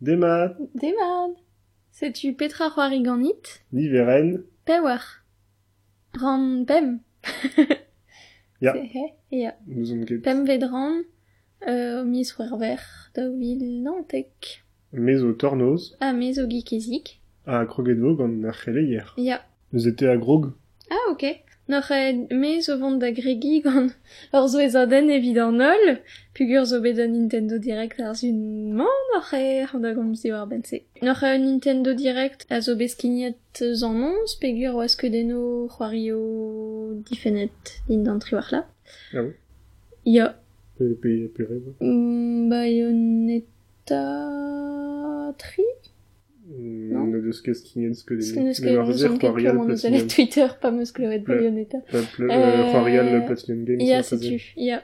Demat, Demad. Sais-tu Petra Roariganit Liveren, Pewer. Ran Pem. Ja. Ja. nous ket Pem vedran. Euh, mis werver. Da vil nantek. Meso Tornos, Ah, mes o gikezik. à Krogedvog en hier. Ja. Nous étions à Grog, Ah, ok. Noch euh, mes o vont da gregi gant ur zo ezaden evit an ol, pugur zo bet Nintendo Direct ar zun man noch e an da gom zi war se. Noch euh, Nintendo Direct a zo beskiniet an ons, pegur oas ket deno c'hoario difenet din d'an tri war la. Ah bon Ya. Pe pe pe. Mm, Bayonetta 3 Non. Ne deus ket skinien que des Platinum. Twitter, pa meus klevet Ouais. Bayonetta. Peuple, Euh, euh, Platinum Games. Ja, ça faisait. setu, ja.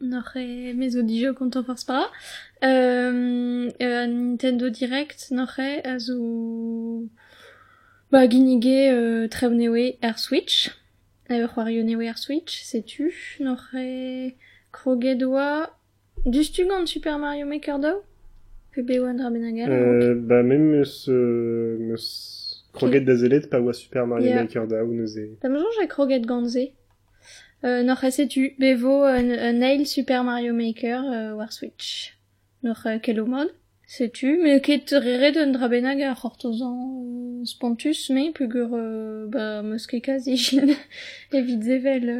Noch e mezo dijo konto farz para. Euh, euh, Nintendo Direct, noch e a zo... Ba, ginige euh, ar Switch. Euh, c'hoario newe ar Switch. Noch e krogedoa... Dustu gant Super Mario Maker dao PB One Rabenagal. Euh, bah, même ce, meus Kroget da zelet, pa oa Super Mario Yeah. Maker ou neuze. Tam soñj e kroget ganze. Euh, noc'h setu, bevo un, un nail Super Mario Maker euh, war Switch. Noc'h e kelo mod. Setu, me ket reret un drabenag ar c'hortozan euh, spontus, me pugur euh, ba meus ket kaz ijin evit zevel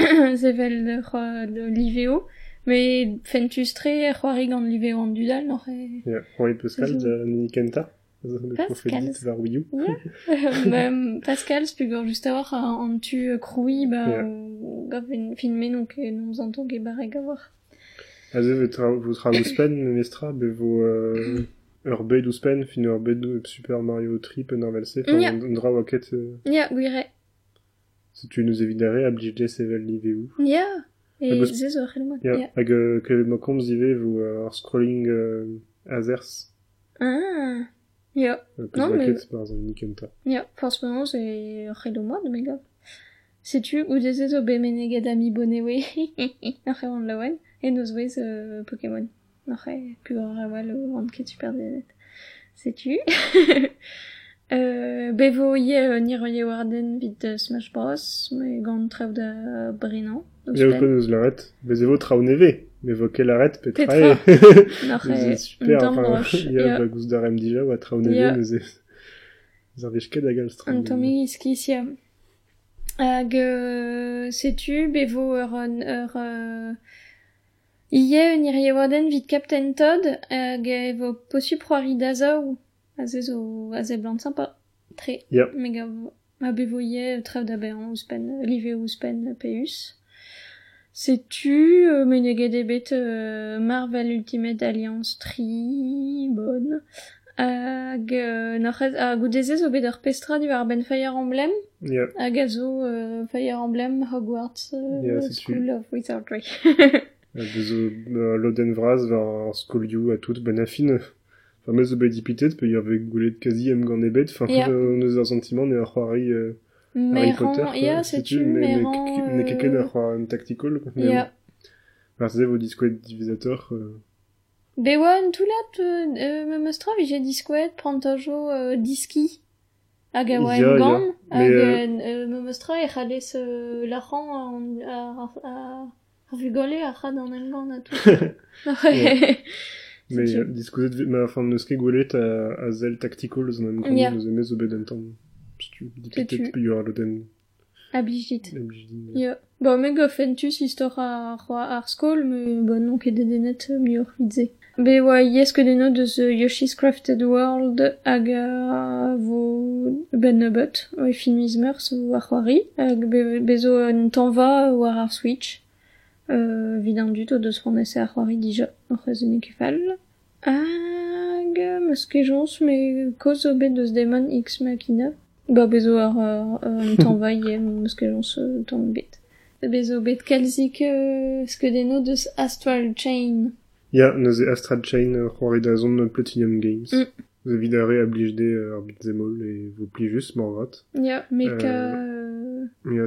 euh, zevel euh, de l'iveo. Me fentus tre c'hoari gant l'iveo an dudal noc'h e... Ja, Roy Pascal, da Nikenta. Pascal. profédite vers Wii U. bah, Pascal, spegur just a war an tu euh, kroui, ba, Yeah. euh, gav en filme donc non zanto ge barek a war. Also, vous tra vous tra ouspen, mestra, be vo, euh, ur bed ouspen, fin ur bed o Super Mario Trip en arvelse, enfin, Ja. un dra waket, euh, Ya, gwire. si tu nous évidere, ablijde sevel liveu. Ya. Ah, E bah, ze zo c'hell mod. Ja, Ya. hag euh, ke ma komz ive vo ar scrolling euh, azers, Ah. Ya. euh, Non, mais- par Nikenta. Ya. Forcément, ze c'hell mod, me gav. Setu, ou de ze zo be meneget ami bonewe. Nach an lawen. E noz wez euh, Pokémon. O ket super denet. Setu. Euh, bevo ie euh, nir ie warden vid euh, Smash Bros, me gant trev da Brennan. Ya o neus l'arrête, bez evo tra o neve, me vo kel arrête petra Petra. Nach Neus e super, enfin, ba da rem dija, oa neve, e... Vez ket hag setu, bevo ur, ur, ie irie warden Captain Todd, hag evo posu proari da zaou. a ze zo a ze blant sympa tre yep. mega a bevoye trev da beran ouspen live ouspen peus Setu, euh, mais des bêtes euh, Marvel Ultimate Alliance 3, bonne. Hag, euh, n'arrez, a goudeze zo bet ur pestra du ar ben Fire Emblem. Yeah. Hag a zo euh, Fire Emblem Hogwarts euh, yeah, School of Wizardry. hag zo euh, l'Oden Vraz var ar Skolioù a tout ben. enfin, mez o bet dipitet, pe y'ar vez goulet kazi em gant ebet, enfin, Ya. euh, neus ar sentiment ne ar c'hoari euh, Harry Potter, ya, setu, ne- ne keket ar c'hoar un tactical, quoi. mais Ya. Ar ze vo diskouet divisator, euh, Bewan, tout là, euh, me prantojo euh, diski. Hag a oa ya. gant, hag euh, euh, me e euh, an euh, a, a zel tactical zo an Ya. neus emez o bet an tamm. Stu, dipitet, tu. pe y'ar loden Ablijit. eblijin. Ya. Ba, me gofentus istor ar, ar skol, me ba non ket dedenet miur vidze. Be oa yes ket eno deus Yoshi's Crafted World hag a vo ben ar c'hoari, hag bezo un tanva war ar Switch? Euh, vid an dut o deus ronese ar c'hoari dija, ar c'hezene kefal. Hag, ket jons, me koz o bet deus Demon X Machina. Ba bezo ar, ar, un tanva ie meus ket jons euh, tamm bet. Bezo bet kalzik euh, skedeno deus Astral Chain. Ya, neus e Astral Chain euh, c'hoari da zon Platinum Games. Mm. Ze vidare ablijde euh, ar bitzemol e vo plijus, morvat. Ya, meka... Euh, Ja.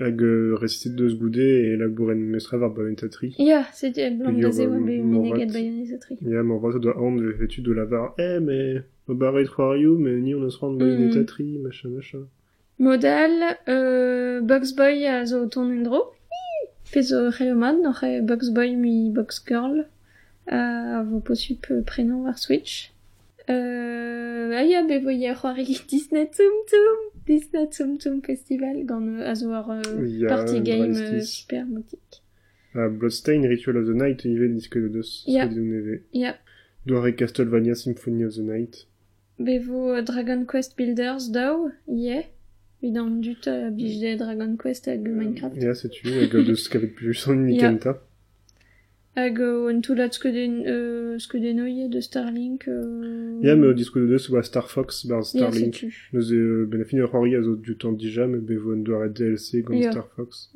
Hag euh, restet deus goude e labouren mestra var baventatri. Ya, c'est blanc ouais, mais Morat. mineget bayanizatri. Ya, ma vrata doa an de vetu de lavar. Eh, mais, o barret c'hoarioù, mais ni on eus rand baventatri, machin, machin. Modal, euh, Bugs Boy a zo ton endro. Pe zo e Bugs Boy mi Bugs Girl. A vo posup euh, prenañ war Switch. Euh, a ya be vo ya c'hoari Disney Tsum Tsum. Disney Tsum Tsum Festival gant euh, a zo ar euh, Ya, party game euh, Dreistis. super motik. Ah, Bloodstain, Ritual of the Night, ive diske de deus. Ya. Yeah. neve. Ya, Doare Castlevania Symphony of the Night. be vo euh, Dragon Quest Builders daou, ie. Vidant dut a bijde Dragon Quest hag Minecraft. Ya, setu. Hag deus kavet plus an. Nikenta. Hag euh, un tout lat skeude, euh, skeude noie de Starlink. Euh... Ya, me disko de deus oa Star Fox Ya, Starlink. setu. Neuze euh, ur c'hoari a zo du temps dija, me bevo an doare DLC gant Ya. Star Fox.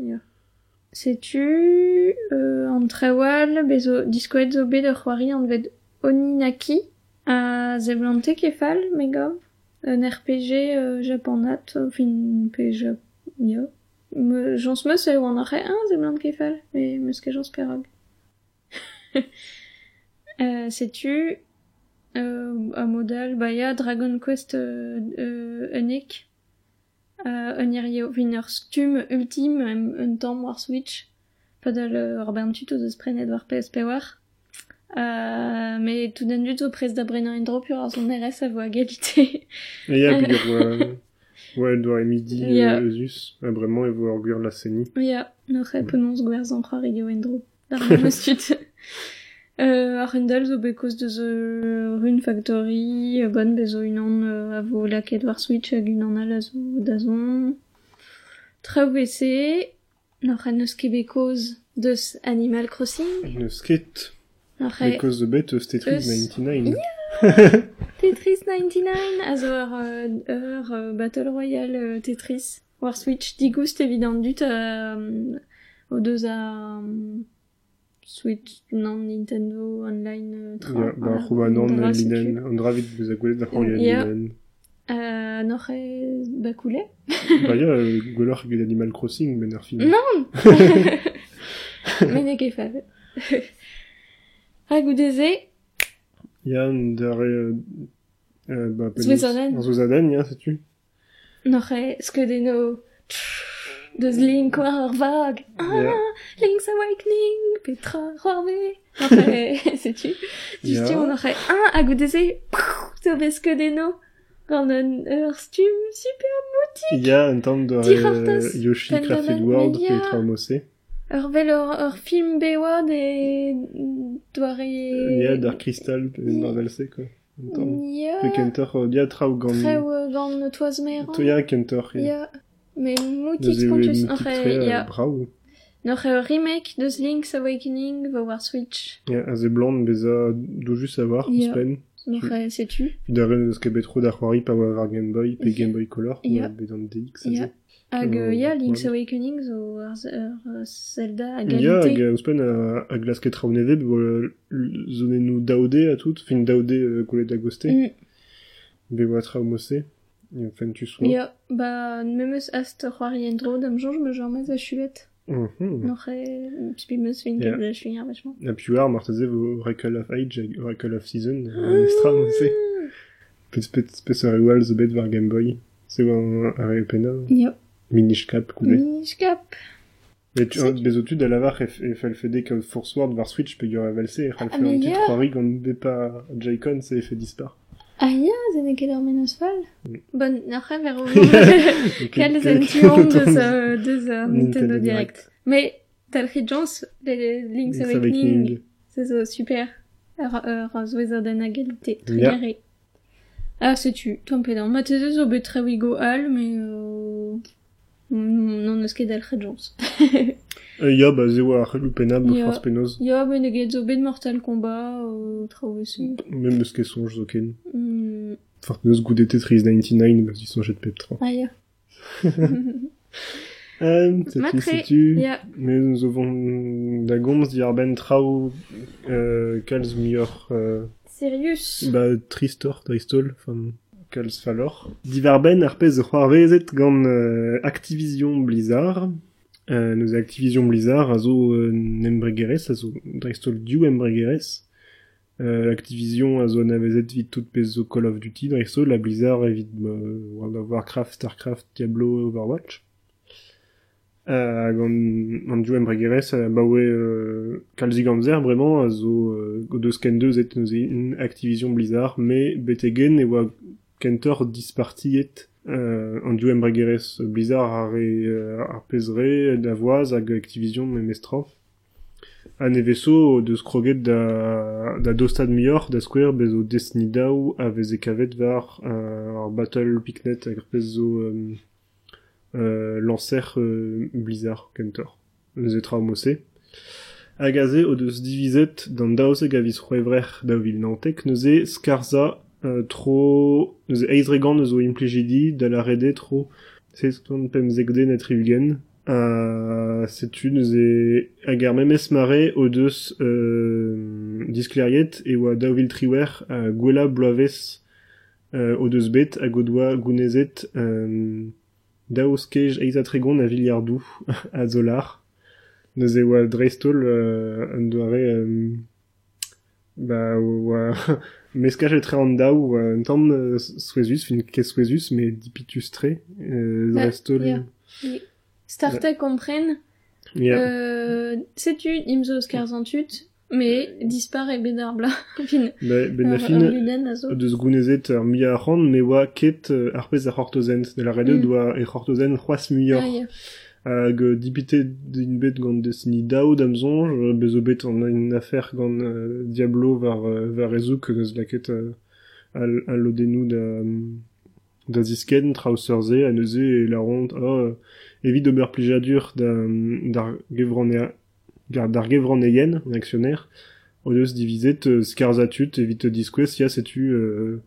Setu, euh, an trewal, bezo diskoet zo bet ur c'hoari an ved Oninaki a zeblante kefal, megov. Un RPG euh, japonat, euh, fin jap... Ya. Jans meus eo an arre un zeblant kefal, me meus ket jans perog. euh, Setu, euh, a modal, ba ya Dragon Quest euh, euh, unik. Uh, un irio vin ur stum ultime un, un tamm war Switch. Padal uh, ur bern tut o deus prenet war PSP war. Me tout den dut o prez da brennan en drop ur ar son RS a vo a galite. Et ya, bigor oa... Ouais, doare midi Ya. euh, Zeus. Ah, vraiment, e vo ur gwir la seni. ya, n'oc'h e penons gwerzh an c'hoar eo en drop. Dar an. Euh, ar rendal zo bekoz deus euh, Rune Factory, euh, bon bezo unan euh, a vo laket war Switch hag unan al a zo dazon. Traoù ese, n'oc'h en eus ket bekoz deus Animal Crossing, Neus ket, e because the bet eus Tetris Eus. 99. Tetris 99, a zo ur, euh, ur euh, Battle Royale euh, Tetris war Switch digoust evident dut euh, o deus a euh, Switch nan Nintendo online tra. Ba, nan, linen, an dra vit beus a gwelet da c'hoari Ya. linen. Euh, n'oc'h e bakoule. Ba ya, euh, gwelloc'h eget Animal Crossing, ben ar fin. Non Mais ne ket fab. A goudeze, Ya, an dare... Ba, penis-. An zouezaden, ya, setu. n'oc'h e skeudeno deus Link war ur vag. Ya. Ah, Link's Awakening, Petra. N'oc'h e, setu. Ya. Justi on n'oc'h e, ah, a goudeze, zo bez skeudeno. Gant un ur stum super Ya, an tamm doare Dir artaz, euh, Yoshi Crafted World, ya. pe traumose. Ur vel ur, film bewad e doare... Ya, dar Crystal, pe Ya. dar velse, quoi. An tamm. Ya. Pe kentor, euh, ya, traoù gant... Treo gant toaz meran. To ya, kentor, ya. Ya. Eo kontus. moutik N'oc'h e, remake deus Link's Awakening va war Switch. Ya, a ze blant beza dou just a war, Ya. spen. N'oc'h e, setu. Idaren eus ket betro da c'hoari pa oa war Game Boy, pe. Game Boy Color, oa bet an DX. Ya. Hag, Euh, ya, Link's ouais. Awakening zo ar ur Zelda a Ya, hag galite. eus pen a, a glas ket traoù neve, bo zonen nou daode a tout, fin daode euh, goulet da goste, Mm. be oa ya fen tu so. Ya, ba, ast dro, dam jonj me a chuet. Mhm. N'oc'h e, spi meus fin Ya. ket da chuier vachement. A piouar, marteze vo Oracle of Age Oracle of Season, an estra mose. Pet pet pet ar ewal zo bet war Game Boy. Se oa an ar eo pena, Ya. minish cap. Niskap. Et tu C'est- bezotud a lavar e, e fel fede ka Force Word war Switch pe yor avalse e c'hal Ah, fe mais an tit ya. c'hoari gant be pa Joy-Con fe dispar. Ah ya, zene ket ur menos val. Mm. Bon, n'oc'h ver o... Ok, Quels quel- intuons de ce, ce Nintendo Direct. Mais, Talry Jones, les Link's Awakening, c'est super. Ur, ur Zouezaden a galite, très Ya. garé. Ah, c'est tu, non. Ma thèse zo bet très wigo al, mais euh... non eus ket Talry Jones. Euh, oa ar lupena bo Ya. force penoz. Ya, ben eget zo bet Mortal Kombat, euh, traoù eus. Mem eus ket sonj zo ken. Hmm, Fort neus goudet Tetris 99, ba zi sonjet pep tra. ah ya. Euh, setu. Ya, Mais nous avons da gomz di ar ben traoù euh, kalz mior euh, Sirius. ba tristor, tristol, enfin, kalz falor. Divarben ar pez c'hoarvezet gant euh, Activision Blizzard. Euh, Activision Blizzard a zo euh, nembregerez, a zo embregerez. Euh, Activision a zo anavezet vit tout Call of Duty drestol, la Blizzard evit euh, World of Warcraft, Starcraft, Diablo, Overwatch. Euh, gant, gant diou embregerez, euh, ba oe euh, kalzi gantzer, bremañ, a zo euh, nous Activision Blizzard, me betegen e oa kentor dispartiet euh, an diou embregerez Blizzard ar, e, euh, ar pezre da voaz Activision da, da dostad mior da square bez o Destiny daou a vez e kavet var euh, euh, euh, lancer euh, Blizzard kentor. Neus e traumose. Hag aze o deus divizet d'an euh, tro neus e eizregan neus o implejidi da la rede tro seston pemzegde net rivgen euh, setu neus e hag ar memes mare o deus euh, diskleriet e oa daouvil triwer a gwella bloavez euh, o deus bet hag o doa gounezet euh, daouz kej eizatregon a viliardou a zolar neus e oa dreistol euh, an doare euh, ba oa meskaj e tre an daou oa un tamm euh, souezus fin ket souezus me dipitus tre euh, Ah, dreistol ja. Star Trek kompren, Ja. euh, setu imzo skarzantut, me dispare bedar bla. fin, Ba, ben a ar- fin, ar zo. deus gounezet ar mi a ran, me oa ket euh, ar pez ar c'hortozent. De la rede Mm. doa e c'hortozent c'hoaz. Ah, ya. Hag euh, dipite din bet gant Destiny dao damzonj, euh, bezo bet an une affaire gant euh, Diablo var, euh, var ezouk neus laket euh, al, al lodenou da, da zisken, traousserze, a neuze e la ront, oh, euh, evit ober plijadur da, d'ar gevran e, gar- d'ar gevran eien, an aktionnaire, o deus divizet euh, skarzatut evit diskwez, ya setu euh,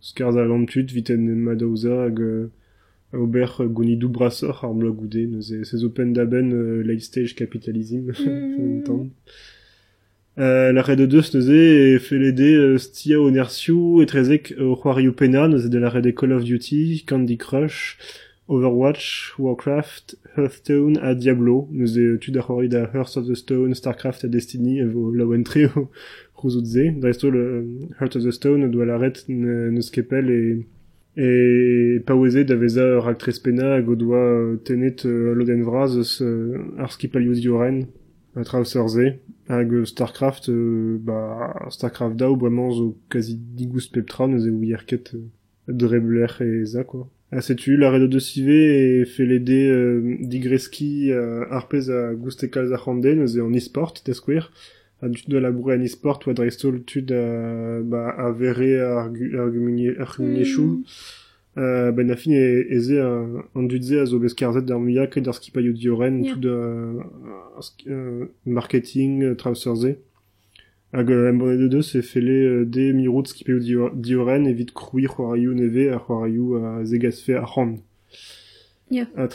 skarzalantut vit en madaouza hag euh, ober euh, gounidou brassor ar blog oude, neus e sez open daben euh, late stage capitalism, Mm. mm. Euh, la red deus neuze e felede euh, stia o nersiou e trezek o c'hoarioù pena neuze de la red Call of Duty, Candy Crush, Overwatch, Warcraft, Hearthstone a Diablo, neuze tud ar c'hoari da Hearth of the Stone, Starcraft a Destiny, e vo la wentre o c'houzoutze. Dresto le Heart of the Stone doa la ret neus kepel e e paoueze da veza trez pena hag o tenet loden vraz eus ar dioren Starcraft euh, ba Starcraft daou bremañ zo quasi digous peptra neus e ouierket euh, drebler e za quoi. A setu la redo de sive e felede euh, digreski euh, ar pez a gouste kalz a c'hande neus e an e-sport da square a tud da labourer an e-sport oa dreistol tud a, ba, a vere ar, gu- ar gumunier- ar gumuniechou Euh, ben a fin eze a, an dudze a zo bez karzet d'ar muiak d'ar skipaio dioren, tout sk- euh, marketing, euh, traousserze. Hag euh, em de deus e fele euh, de mirout skipaio dio- dioren evit krouiñ c'hoarioù neve a c'hoarioù a zegasfe a c'hant. Ja. A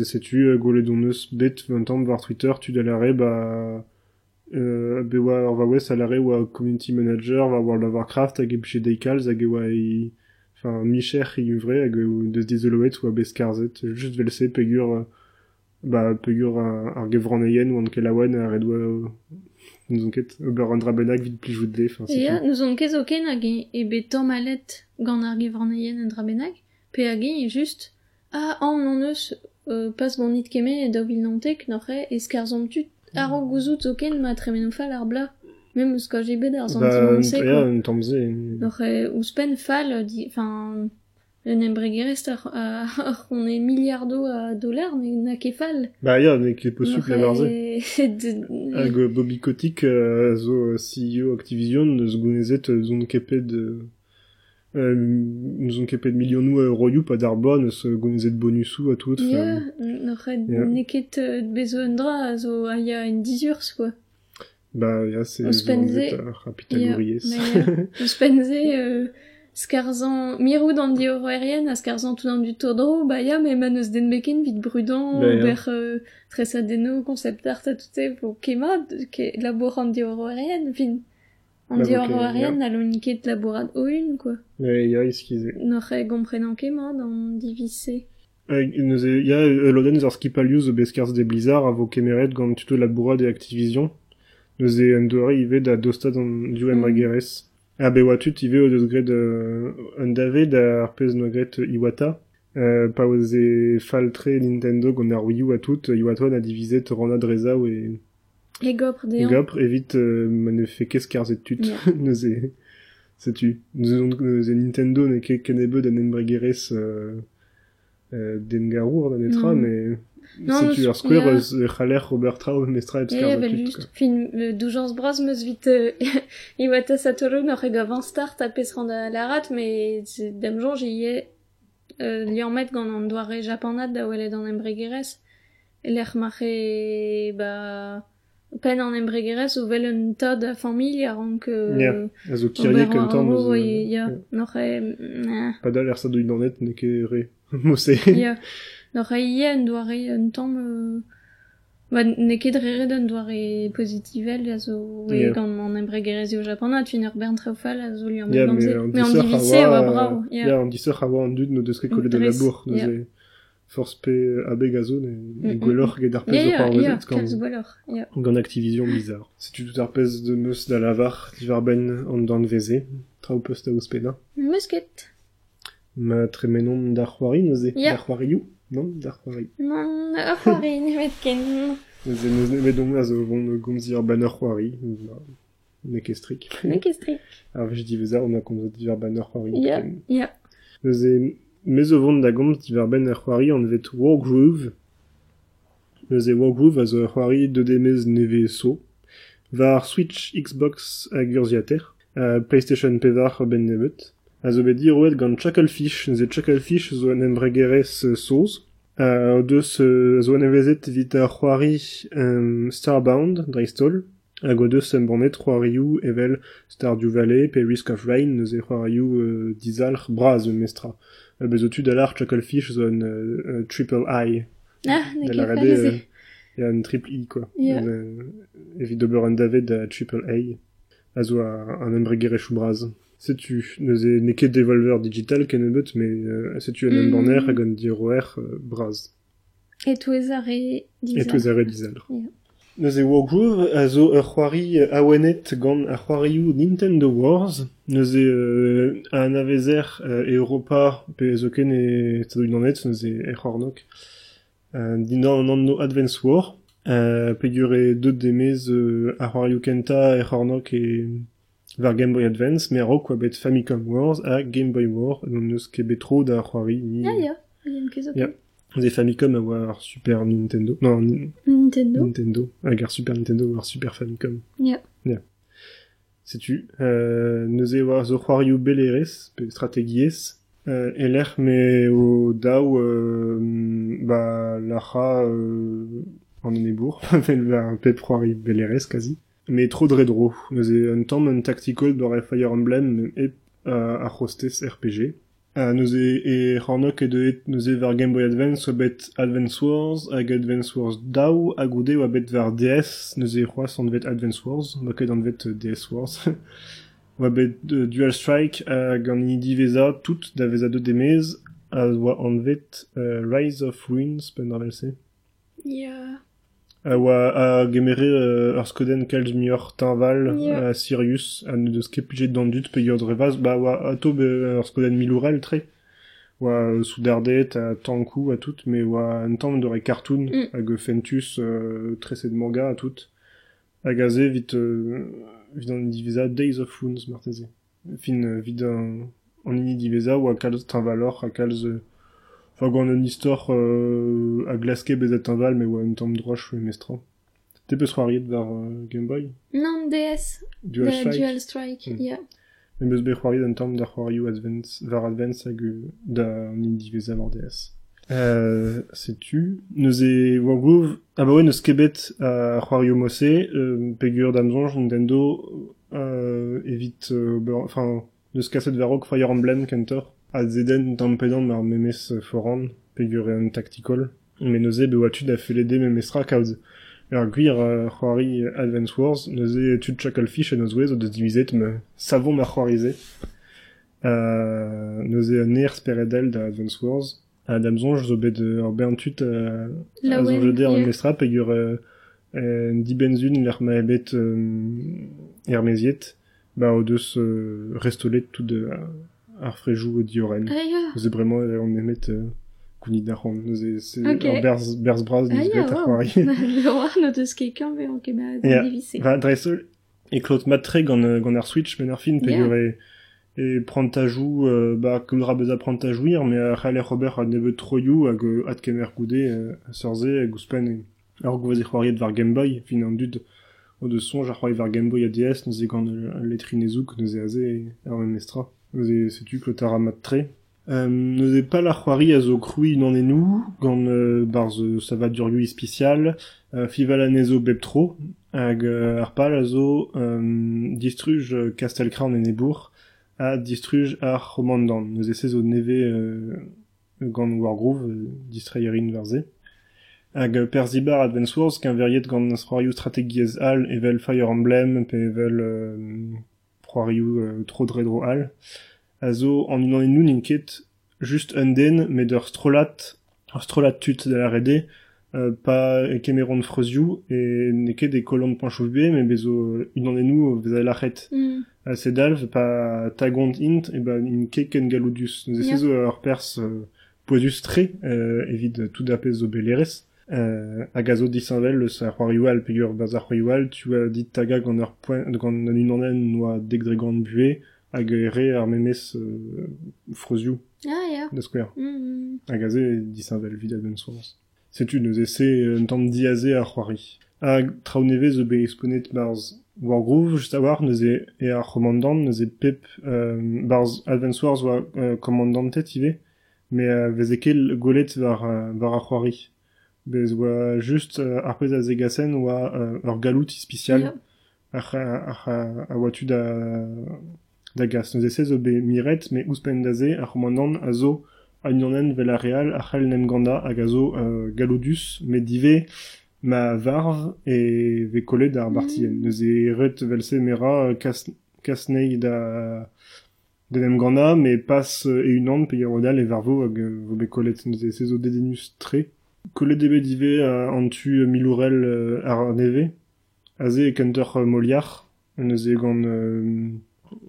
e setu euh, goledon neus bet 20 ans var Twitter tu da lare ba euh, be oa ar va wez a lare oa community manager va World of Warcraft hag e bche deikals hag e oa i enfin micher i uvre hag e deus dizoloet oa bez karzet just velse pegur euh, ba pegur ar ar gevran eien ou an kelaouan a red oa euh, nous on ket ober an drabennak vit plijout de enfin c'est tout. nous on ket zo ken hag e, e bet malet gant ar gevraneien en drabenag, pe hag e just, ah, an an eus, euh, pas gant nit keme da vil nantek, n'oc'he, e skarzon tut, ar o gouzout zo ken ma tremeno fall ar bla, mem eus ka jebet ar Ba, sentiment se, ya, quoi. un tammze. N'oc'he, ouzpen fall, di, enfin, ar, on e miliardo a dolar, ne na ket fall. Ba, ya, a varze. de... Hag euh, Bobby Kotick euh, zo euh, CEO Activision gounezet euh, zon euh, nous on kepet milionou a euroioù pa d'ar bon neus euh, gounezet bonusou a tout n'oc'he, Ja. neket euh, bezo un dra, a zo a ya en dizurs, quoi? bah ya c'est Eus penze- ar Pythagories Ja, mais, Eus penze, euh, skarzan, mirou d'an diorerien, a skarzan tout d'an du todro, ba ya, mais man eus den beken vit brudant, Ba, ya. ober euh, tresa deno, concept art a tout e, po kema, ke labor an diorerien, fin. On dit ok, Orwarian, a l'uniqué de la bourrade au une, quoi. Ouais, ja, iskize. N'aurait comprenant qu'Emma dans Divisé. Euh, ja, euh, loden ar skipalius beskars de Blizzard a vo kemeret gant tuto la bourrade de Activision. Ive da dostad an du Mm. emregerez. A be watut ive o deus gret euh, un dave da ar pez no gret Iwata. Euh, pa oze faltre Nintendo Wii U tout, Iwata a e Et Gopre des gopr evit euh, ne fait qu'est-ce karzet tut. Yeah. neuze, setu. Neuze, neuze Nintendo ne ket kenebe d'an embregerez euh, euh, den garour Mm. mais Non, setu ar eus Robert Traub mestra eb Et skar tut, juste, fin, euh, meus euh, Iwata Satoru start rand la rate, mais j'y ai, euh, li met gant an doare da embregerez. Pen en embregerez ou vel un tad a avant que, Yeah. a zo ya, euh, yeah. n'aurait, nah. pa sa ne re un un euh... Ba, ne ket rere d'un doare positivel a zo Yeah. e gant an Japon a fin ur bern treufal a zo li an ganze. mais an divise a oa bravo, ya, an an dud no deus ket kolet de Dres, labour, ya. Neuze force pe abeg a zo, ne gwelloc'h get ar pez Ja, zo ja, c'hoar ja, wezet kalz gant gwelloc'h, ja. gant Activision Blizzard. Setu tout ar pez de meus da lavar divar ben an dan veze, tra o peus da ouspena. Musket. Ma tremenon d'ar c'hoari neuze, Ya. d'ar c'hoarioù, non, d'ar c'hoari. Non, a c'hoari, ne met ken. Neuze neus ne vedon a zo vont gomz ar ban ur c'hoari, ba, ne ket strik. Ne ket strik. Ar vez divezar on a komz divar ban ur c'hoari. Ya, ya. Neuze mez o vont da gomz divar ben ur c'hoari an vet Wargroove. Neuze Wargroove a zo ur c'hoari neve so. Var Switch, Xbox a gurziater. A PlayStation pevar ben nevet. A zo bet dir oet gant Chucklefish. Neuze Chucklefish zo an embregerez euh, soz. Uh, o deus euh, zo an evezet vit ar um, Starbound, dreistol. Hag o deus c'hoarioù evel Stardew Valley, pe Risk of Rain, neuze c'hoarioù euh, dizalc'h braz mestra. Uh, bezo tu dalar Chucklefish zo an euh, Triple I. Ah, ne Da ket la rade, faleze. euh, y a un triple I, quoi. Yeah. Evit d'ober an davet da Triple A. A zo a- an embregerechou braz. Setu, neuze ne ket Devolver Digital ken ebet, mais euh, setu an Mm. emborner hag an diroer euh, braz. Et touezare dizal. Et tous arrêt dizalc'h. Yeah. Neuze Wargroove a zo ur c'hoari awenet gant ar c'hoarioù Nintendo Wars. Neuze euh, an avezer euh, Europa pe zo ken e tadoù nanet, neuze e c'hoarnok. Euh, Dinan an an no Advance War. Euh, pe gure deud demez euh, ar c'hoarioù Kenta e c'hoarnok e var Game Boy Advance, mais a bet Famicom Wars a Game Boy War, non neus ket betro da ar c'hoari ni... Ah, ya, yeah. ya, yeah. Ze Famicom a war Super Nintendo. Non, ni- Nintendo. Nintendo. Hag ar Super Nintendo war Super Famicom. Ja. Setu, euh, neuze war zo c'hoarioù belerez, pe strategiez, euh, e l'er me o daou, euh, ba, l'acha, euh, an enebour, vel va pep c'hoari belerez, kazi. Me tro dredro, neuze un tamm un tactical d'ore Fire Emblem e euh, ar hostess RPG. Uh, neuze e c'hornok e deet neuze var Game Boy Advance oa Advance Wars hag Advance Wars daou hag oude oa bet DS neuze c'hoaz an vet Advance Wars ma ket an euh, DS Wars oa bet euh, Dual Strike hag an ini diveza tout da veza de demez a oa euh, Rise of Ruins pen ar Ja. A oa a gemere euh, ur skoden kalz tinval Yeah. euh, a Sirius a ne deus ket plijet d'an dut pe yor drevaz ba oa a be ur skoden milourel tre oa euh, soudardet a tankou a tout mais oa un tamm d'ore cartoon Mm. hag Fentus euh, de manga a tout hag a ze vit euh, vit an divisa Days of Runes marteze fin euh, vit an an ini divisa oa kalz tinvalor a kalz euh, Enfin, gant un istor euh, a glaske bezet un val, mais oa un tamm droch e mestra. Te peus c'hoariet var euh, Game Boy? Non, DS. Dual de Strike Dual Strike, Mm. ja. Me beus be c'hoariet un tamm da c'hoarioù Advance, var Advance hag euh, da an in diveza var DS. Euh, setu, neuze Wargroove, ah bah ouais, neus kebet a c'hoarioù mosse, euh, pegur d'amzonj Nintendo, euh, evit, euh, enfin, neus kaset varok Fire Emblem kentor, a zeden tampedant mar memes foran, pegur un tactical, mais neuze be oa tud a felede memestra kaoz Ur gwir uh, c'hoari Advance Wars, neuze tud Chucklefish a neuze zo deus divizet me savon ma c'hoarize. Uh, neuze an ner speredel da Advance Wars. A damzonj zo bet ur bern tut uh, a zo jede an mestra pe ur uh, uh, dibenzun l'er ma ebet um, er meziet, ba o deus uh, restolet tout de uh, ar frejou o dioren. Ya. Neuze bremañ uh, on emet uh, c'hant. Se ur berz, berz braz neus bet ar c'hoari. Ket an ket Ya. divise. Va dreisel e klot matre gant, euh, gant ar Switch men ar fin pe Yeah. e, e prantajou, euh, ba koulra bez a prantajouir, me ar c'haler Robert a nebeut troioù hag euh, ad kemer goude euh, a seurze hag ouspen e ar gouaz e c'hoariet var Game Boy, fin an dud o de sonj ar c'hoari var Game Boy a DS, neuze gant euh, letrinezouk, neuze aze e ar. Neuze setu klot ar a matre. Euh, neuze pal ar c'hoari a zo kroui nan enou, gant euh, barz euh, sava durioù ispicial, euh, fival a nezo bep tro, hag euh, ar pal a zo euh, distruj euh, en Ebourg a distruj ar romandan. Neus ese zo neve euh, gant Wargroove, euh, distreierin verze. Hag euh, per zibar Advance Wars, qu'un veriet gant c'hoarioù strategiez al, evel Fire Emblem, pe evel euh, c'hoarioù euh, tro dredro al. A zo an unan en nou ninket just un den, met ur strolat, ur strolat tut da la rede, euh, pa kemeron freuzioù, e neket de kolon de panchouf be, me bezo unan en nou vez a lachet. Mm. a sedalv pa tagont int e ba in keken galodius. Nous Ya. yeah. ur pers euh, poezus tre, euh, evit tout d'apez zo belerez. Euh, hag a zo disanvel eus ar c'hoarioù pe ur baz ar c'hoarioù tu as dit taga gant ur poen, gant an unanen noa dek dre gant bue, hag ere ar memez euh, freuzioù Ah ya. da skwer. Mm. Hag a ze disanvel vid adven soaz. Setu neus ese euh, un tamm diaze ar c'hoari. Hag traoù neve zo be exponet barz Wargroove, just a war, neus e, ar commandant, neus e pep euh, barz Advance Wars oa euh, commandantet ive, me euh, vez ekel golet var, var ar c'hoari. Bez oa just euh, ar pez a zegasen oa euh, ur galout ispicial, Ya. ar, ar, ar, a oatu da, da gas. Neus ese zo be miret, me ouspen da ze, ar commandant a zo a unanen vel a real, ar c'hell nem ganda hag a zo euh, me dive ma varv e ve kolet ar bartien. Mm. Neus e ret vel se mera euh, kas, kasnei da de nem ganda, me pas euh, e unan pe rodal e varvo hag euh, vo be kolet. Neus e se zo dedenus tre. Kolet ebe dive euh, an tu euh, milourel euh, ar neve, a ze e kenter euh, moliar, neus e gant euh,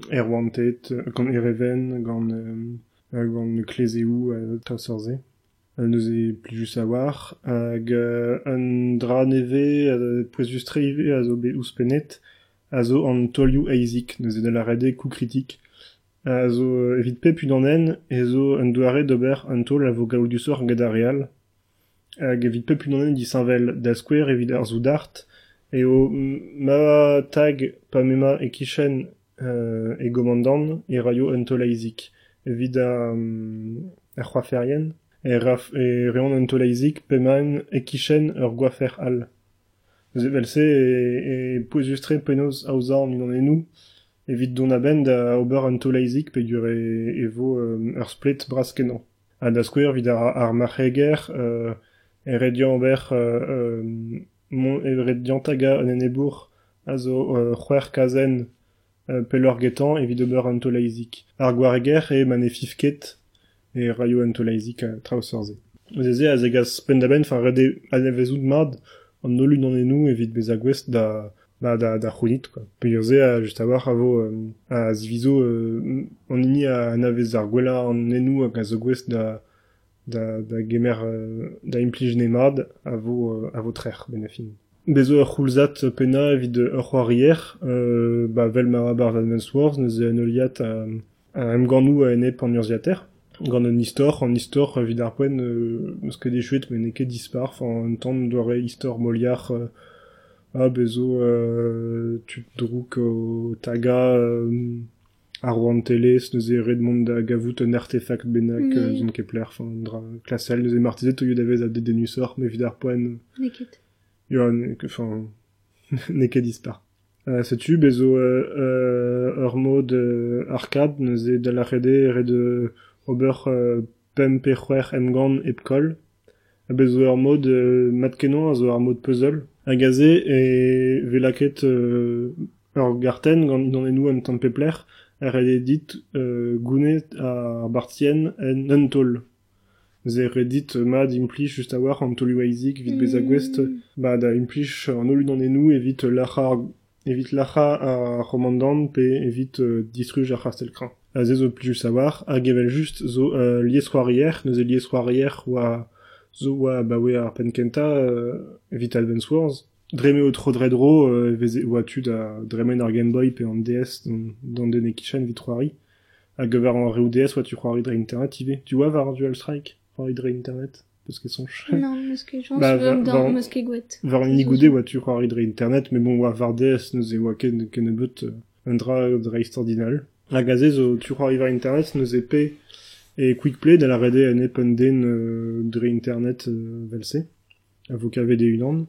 er wantet, euh, gant ereven, gant euh, gant klezeou euh, traoseurze. Euh, neus e plijus a war, hag un dra neve euh, pouezus tre ive a zo bet ouspenet, a zo an tolioù eizik, neus e da la rede kou kritik, a zo evit pep unanen, e zo un doare d'ober un tol a vo gaoudusor gad ar real, hag evit pep unanen disanvel da skwer evit ar zoudart, e o mm, ma tag pa mema e kichen euh, e gomandan e raio un tol eizik, evit a, um, e, raf, e reon un pemaen e kichen ur al. Vel se e, e pouezus-tre penoz aouzarn unan enou, evit don a ben da ober un tol eizik pe dur e, e vo euh, ur split bras kenan. Ha da skouer vid ar, ar marcheger euh, e redian ober euh, euh, mon, e redian taga an enebour a zo euh, c'hwer kazen euh, pel ur getan evit ober un tol eizik. Ar gwareger e man e fifket e raio un tol eizik a traoseurze. Zeze a zegaz pendaben fa rede a nevezout mad an nolun an enou evit bez a gwest da ba da da c'hounit quoi. Pe ur ze a just a war a vo euh, a zivizo euh, a navez ar gwella an enou hag da da, da gemer euh, da implij nemad a vo, euh, a vo trer benefin. Bezo ur c'houlzat pena evit ur c'hoarier, euh, ba vel Advance Wars, neuze an oliat a, a em ganou a ene pan urziater. Gant an istor, an istor evit ar poen euh, eus ket dechuet men ket dispar, fan un tan doare istor moliar euh, a bezo euh, tu drouk o taga euh, ar oan teles, neuze redmond da gavout un artefact benak euh, zon kepler, fan dra klasel, neuze martizet o yod avez a dedenusor, me vid ar poen Neket. Ja, ne, que, enfin, ne ket dispar. Euh, setu, bezo euh, euh, ur mod euh, arcade, neuze da la rede red ober euh, pem pe c'hwer em gant ep kol, Abez zo ar mod euh, mat kenon a zo ar mod puzzle. Agaze e velaket euh, ur garten gant d'an enou an tamm pepler er ed dit euh, ar bartien en untol. Ze red dit euh, mad implich just a war an tolu aizik vit bez a gwest ba da implich an olu d'an enou evit lacha evit lacha a romandan pe evit euh, distruj ar. A ze zo evel just zo euh, neuze oa zo oa ar penkenta euh, evit Wars. Dreme o tro dredro euh, veze oa tu da dremen ar Game Boy pe an DS dan, dan den e kichan vit c'hoari. Hag ever an re DS oa tu c'hoari dre internet ive. Tu oa var Dual Strike c'hoari dre internet Peus ket sonch. Non, meus ket jans Bah, va- dans va- meus ket gouet. Var ni goude oa tu c'hoari dre internet, mais bon oa var DS neuze oa ken, ken un dra dre istordinal. Hag a zo tu c'hoari var internet neuze pe e quick play da la rede en ependen euh, dre internet euh, velse. Avo kavede unan.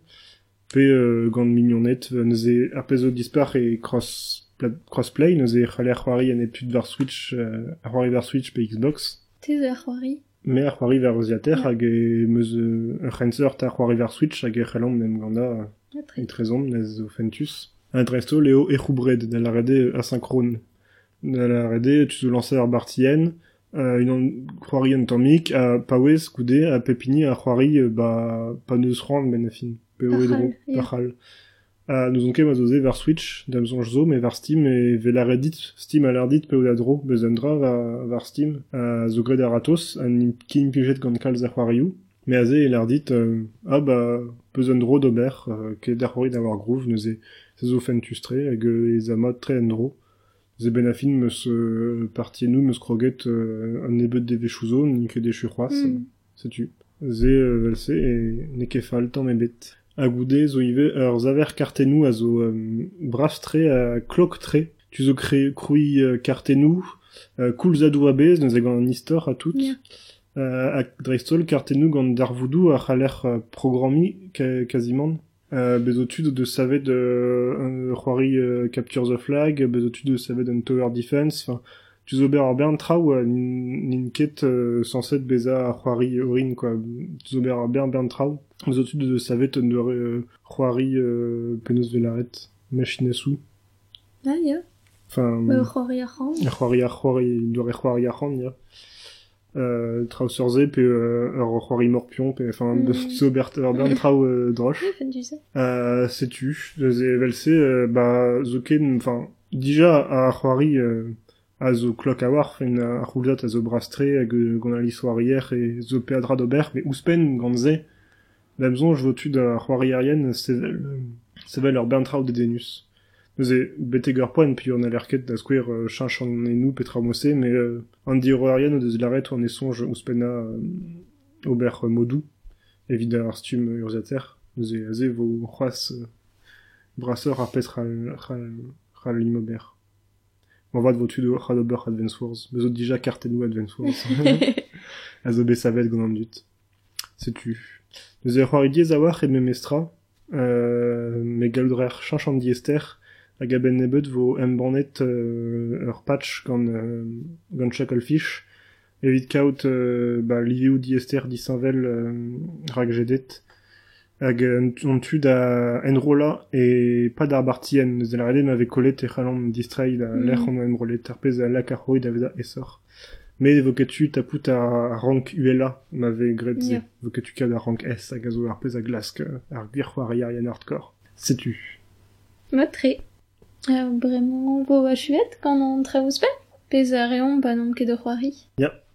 Pe euh, gant mignonnet euh, neuze ar pezo dispar e cross pla- crossplay neuze c'haller c'hoari en eptud var Switch euh, ar c'hoari var Switch pe Xbox. Tez ar c'hoari. Me ar c'hoari var Oziater hag e meus euh, ur c'henser ta c'hoari var Switch hag e c'hallan nem ganda Ah, et trezon nez o fentus. Un dresto leo e c'houbred da la rede asynchrone. Da la rede tu zo lancer ar bartien, euh, une an c'hoari an tammik a paouez goude a pepini a c'hoari euh, ba pa neus ran ben a fin. Pe o Pachal, edro, ja. pachal. A nous on ket ma zoze var Switch, d'am zonj zo, mais var Steam e ve la redit, Steam a l'air dit pe o da dro, bezendra va, var Steam, a zo gred ar atos, an kin pijet gant kalz ar c'hoarioù, me a ze e l'air dit, euh, ah ba, peuzan dro d'ober, euh, ket c'hoari d'avoir groove, neuze, se zo fentus tre, hag euh, ez a mod tre en dro. Ze ben a fin meus euh, partienou, meus kroget euh, an nebeut de vechouzo, ni ket de churoaz, Mm. setu. Ze euh, velse e ne ket tamm ebet. A goude zo ive ur zaver kartenou a zo euh, brav tre a klok tre. Tu zo kre kroui euh, kartenou, euh, koul zadou a bez, neus gant an istor a tout. Ja. Euh, a dreistol kartenou gant darvoudou a c'haller euh, programi ka, quasiment. Euh, bezotud de savet de euh, euh, Capture the Flag, bezotud de savet d'un Tower Defense, enfin, tu zo ber ar bern traoù a nin, nin ket euh, sanset beza ar c'hoari orin, quoi. Tu zo ber ar bern traoù. Bezotud de savet de euh, c'hoari euh, penaos velaret. Ah, ya. Enfin, Bah, c'hoari c'hoari c'hoari, doare c'hoari ya. Euh, pe euh, morpion, pe, enfin, Mm. tu zo ber ur bern traoù euh, droch. Fait du ça. Euh, sais-tu, ze velse, euh, ba, zo ken, enfin, c'hoari, euh, a zo klok a war, fen a c'houlzat a zo brastre, hag euh, gant a lissoarier, e zo peadra d'ober, mais ouspen gant ze, d'amzon, je votu da c'hoari arien, sevel, euh, sevel ur bentraoù de denus. Neuze beteger poen, puis on a l'air ket da skouer euh, chinch an enou petra mosse, mais euh, an di arien o deus laret an e sonj ouspena euh, ober euh, modou, evit ar stum euh, urzater, neuze a ze vo c'hoaz euh, brasseur ar pet c'hal c'hal- c'hal imober. Bon, vat votu de c'hal ober Advance Wars, bezot dija kartenou Advance Wars. a zo bet savet gant an dut. Setu. Neuze c'hoari diez a war e memestra, euh, me galdrer chinch an diester, hag a ben nebeut vo embannet euh, patch gant, euh, gant Chucklefish, evit kaout euh, ba, livioù diester disanvel euh, rag jedet, hag euh, on tu da enrola e pa d'ar bartien, eus el kollet e c'halon distrai da Mm. l'er an enrolet, ar pez a lak ar esor. Me vo ket tu tapout a rank ULA gret. Yeah. Vo ket tu kad a rank S hag a zo ar pez a glask ar gwir c'hoari arien hardcore. Sais-tu Ma tre. Euh, bremañ vo chuet an. Pez a nom ket de c'hoari. Ya. Petra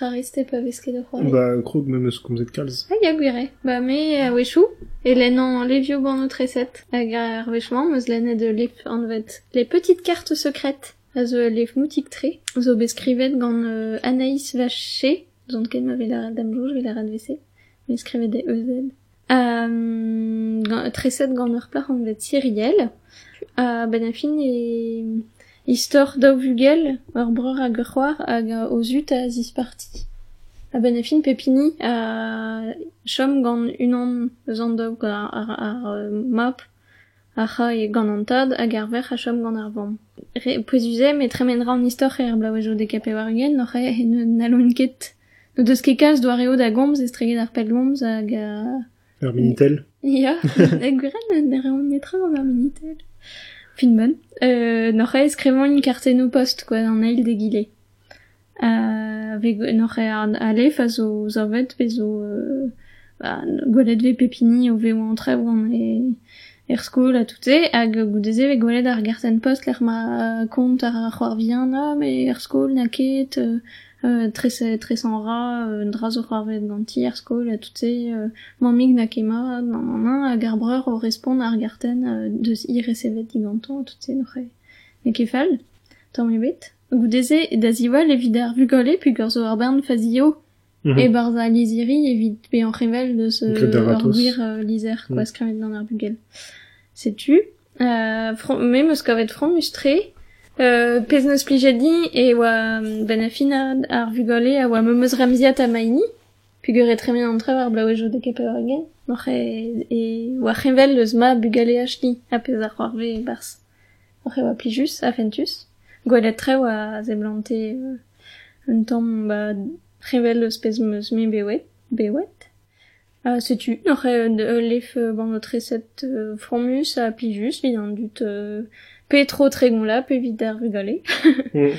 reste pa vez ket de c'hoari. Ba, krog me meus komzet kalz. Ah, ya gwire. Ba me a wechou. E len an levio gant o treset. Hag ar wechman meus lennet de lep an vet. Les petites cartes secrètes. A zo lef moutik tre. Zo beskrivet gant euh, Anaïs Vaché. Zont ma a je a. Me skrivet EZ. Euh, treset gant ur plar an vet Cyriel. A ben a fin e... Istor daou vugel, ur breur hag ur c'hoar hag o zut a zis parti. A ben a fin pepini a chom gant unan eus an daou ar, ar, ar, euh, map a cha e gant an tad hag ar a chom gant ar vamm. Re, pouezuze, me tremenra an istor e ar blaouejo de kape war ugen, noc'h e en naloun ket No deus ket kalz doa reo da gomz estreget ar pell gomz hag a... Ar Minitel Ya, e gwerenn ne reon netra gant ar Minitel. Fin bon. Euh, n'oc'h e eskrevan un kartenno post, quoi, an eil de gile. Euh, ve n'oc'h e ar alef a zo zorvet pe zo... Euh, ba, gwelet ve pepini o ve oan tre oan e... Er skol a tout se, hag goudeze ve gwelet ar garten post l'er ma kont ar c'hoar vihan, ah, me er skol na ket... Euh, euh, tres tres en ra euh, dra zo c'hoarvet ganti er skol a tout se euh, mamig na kema nan nan nan hag ar breur o respond ar garten euh, deus ir resevet diganto a tout se n'oc'h e ne ket fall tamm ebet goudeze da zival evit ar vugole pug ur zo ar bern fazio Mhm. e barz a liziri be an revel de ur gwir euh, lizer quoi Mm. skremet dans ar bugel. Setu euh, meus kavet fron mustre euh, pez neus plijedi e oa mm, ben afina ar a memeus ramziat a maini pug ur etremi an trev ar blaouejo de egen Noc'h e, e eus ma bugale achli a pez bars. Noc'h e oa plijus a fentus. Oa zeblante euh, un tamm ba revel eus pez meus me bewet bewet. Uh, setu, noc'h e euh, lef euh, ban o treset euh, fromus a plijus, vid petro tregon la, pe vid ar vugale. Mm.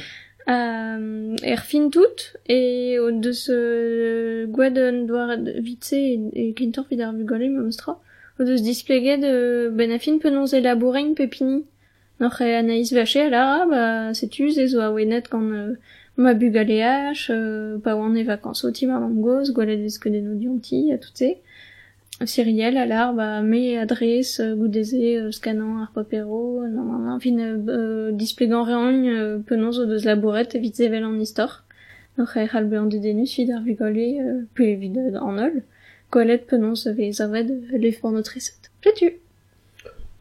Euh, er fin tout, e deus euh, gwed un doar vitse e, e klintor vid ar vugale me mostra. O deus displeget euh, ben a fin penons elabourein pepini. Noc'h e Anaïs Vacher, la, ba, setu, ze zo a wenet gant euh, ma bugale hach, euh, pa oan e vakans oti ma an goz, gwalet vez ket den odionti, a tout se. Cyriel, a l'ar, ba, me adrez, euh, goudeze, scanant ar papero, nan, nan, nan, fin, euh, displegan reoñ, euh, penons o deus labouret, evit zevel an istor. Noc'h e c'hall bean de denus, vid ar euh, pe euh, an ol. Gwalet penons ve zaved euh, lef an o treset. Pletu.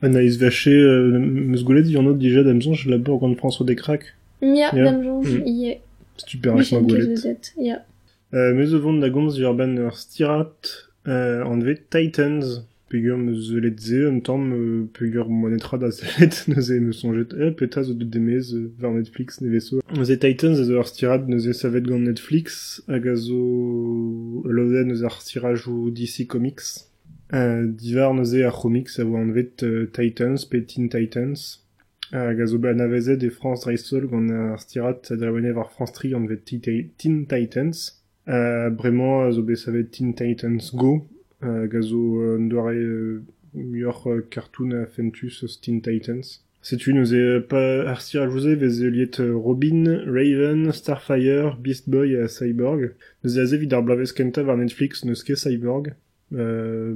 Anaïs Vacher, euh, meus goulet, il y en a déjà d'Amazon, je labeur gant François Descraques. Mia, Ya. dam jonj, Mm. ie. Super avec ma Michel goulet. Kezezet, ya. Euh, meus vont da gomz urban ur stirat, euh, an vet Titans, peogwir meus zelet ze, un tamm, euh, peogwir monetra da zelet, neuze me sonjet, eh, peta zo de demez, euh, var Netflix, ne vezo. Neuze Titans, ez ur stirat, neuze savet gant Netflix, hag a zo, loden eus ar stirajou DC Comics. Euh, divar neuze ar comics, a vo an vet euh, Titans, pe Teen Titans. Hag a zo ba navezet e France Dreisol gant ar stirat, a drevene war France Tri an vet Teen Titans. Euh, bremañ a zo bet savet Teen Titans Go, euh, gazo euh, doare euh, muioc'h euh, cartoon a fentus Teen Titans. Setu nous e pa ar stir a jouze vez e liet euh, Robin, Raven, Starfire, Beast Boy a Cyborg. Nous e aze vid ar blavez kenta war Netflix neus ket Cyborg. Euh,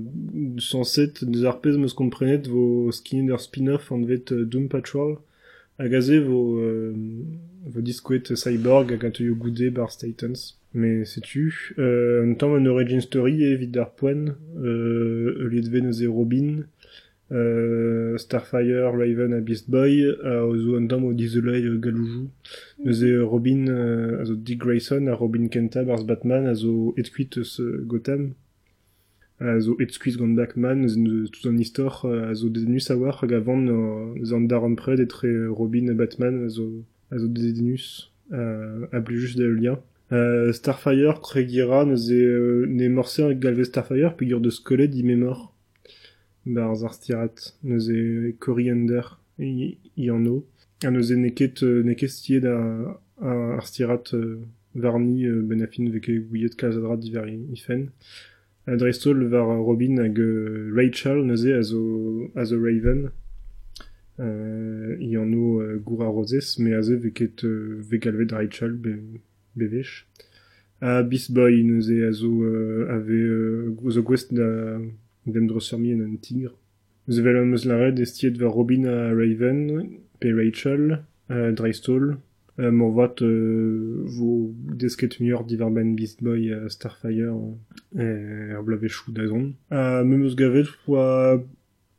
sanset neus ar pez meus komprenet vo skin ur spin-off an vet euh, Doom Patrol. Hag aze vo, euh, vo diskouet Cyborg hag a teuio goude bar Titans. Mais sais-tu, euh, un temps un origin story evit ar poen, euh, e liet ven eus e Robin, euh, Starfire, Raven a Beast Boy, a o zo un tamm o dizolei euh, galoujou, eus e Robin, euh, a zo Dick Grayson, a Robin Kenta barz Batman, eus euh, Gotham, zo etkuit gant Batman, tout an istor, euh, a zo dedenus a war, hag a vant euh, eus an dar an pred etre Robin Batman, a zo, a zo dedenus, euh, a blujus da lien. Euh, Starfire, kregira, neuze euh, ne morse ar galvez Starfire, peogwir de skolet di memor. Bar ar stirat, neuze Coriander, i, i an o. A neket, euh, neket stiet a, a ar stirat euh, varni euh, ben a fin veke gouillet kalzadrat diver i, i fen. A drestol var Robin euh, Rachel neuze a zo, a zo Raven. I an o euh, gour a rozez, me a ze veket vegalvet Rachel be, bevech. A Beast Boy neuze a zo euh, euh, zo gwest da dem drossermi en un tigre. Eus vel am eus laret estiet ver Robin a Raven, pe Rachel, Dreistol, euh, morvat euh, vo desket muioc'h divar ben Beast Boy a Starfire euh, ar blavechou da zon. A mem eus gavet poa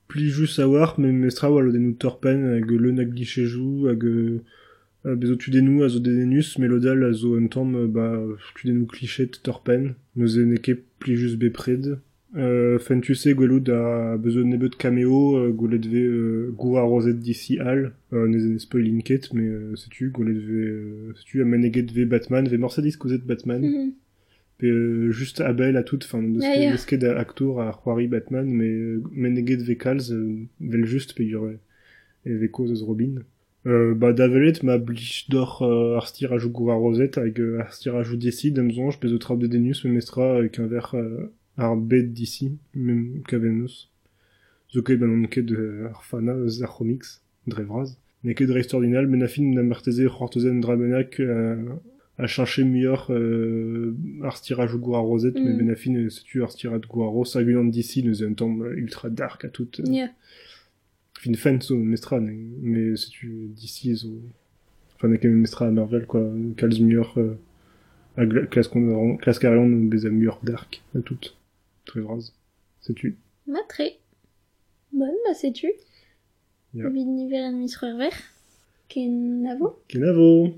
plijus a war, men mestra walo den torpen hag le nag glichejou hag euh, Uh, bezo tu denou a zo denenus, melodal a zo un tamm, euh, ba, tu denou klichet torpen, neuze neke plijus bepred. Euh, Fentuse gwelout a bezo nebet cameo, euh, gwelet ve euh, gour a rozet d'ici al, euh, neuze ne spoilin ket, mais euh, setu, gwelet ve, euh, setu a maneget ve Batman, ve morsadis kouzet Batman, Mhm. Pe euh, juste Abel à toute, enfin, de ce qu'est acteur à Juari Batman, mais euh, meneget vekals, euh, vel juste pe ur e veko eus Robin. Euh, ba davelet ma blij d'or euh, ar stir a jou gour a rozet hag euh, ar stir a jou d'ici dem zonj pe zo trap de denius me mestra avec un ver euh, ar bet d'ici, mem kaven eus. Zo ket ben ket euh, ar fana eus ar comics, dre vraz. Ne ket dre extraordinal, men a fin na marteze c'hortozen drabenak euh, a chanché meilleur euh, ar stir a jou gour a rozet, Mm. mais ben a fin setu ar stir a gour a roz hag unan d'ici neus un tamm ultra dark a tout. Euh, Ya. Fin fan zo mestra mais setu d'ici zo enfin ne mestra a Marvel quoi kalz meilleur euh, a bez a meilleur dark a tout très vraz setu Matre. Bonne, bah c'est tu. Ja. Vid nivel an mis ver. Ken avo. kenavo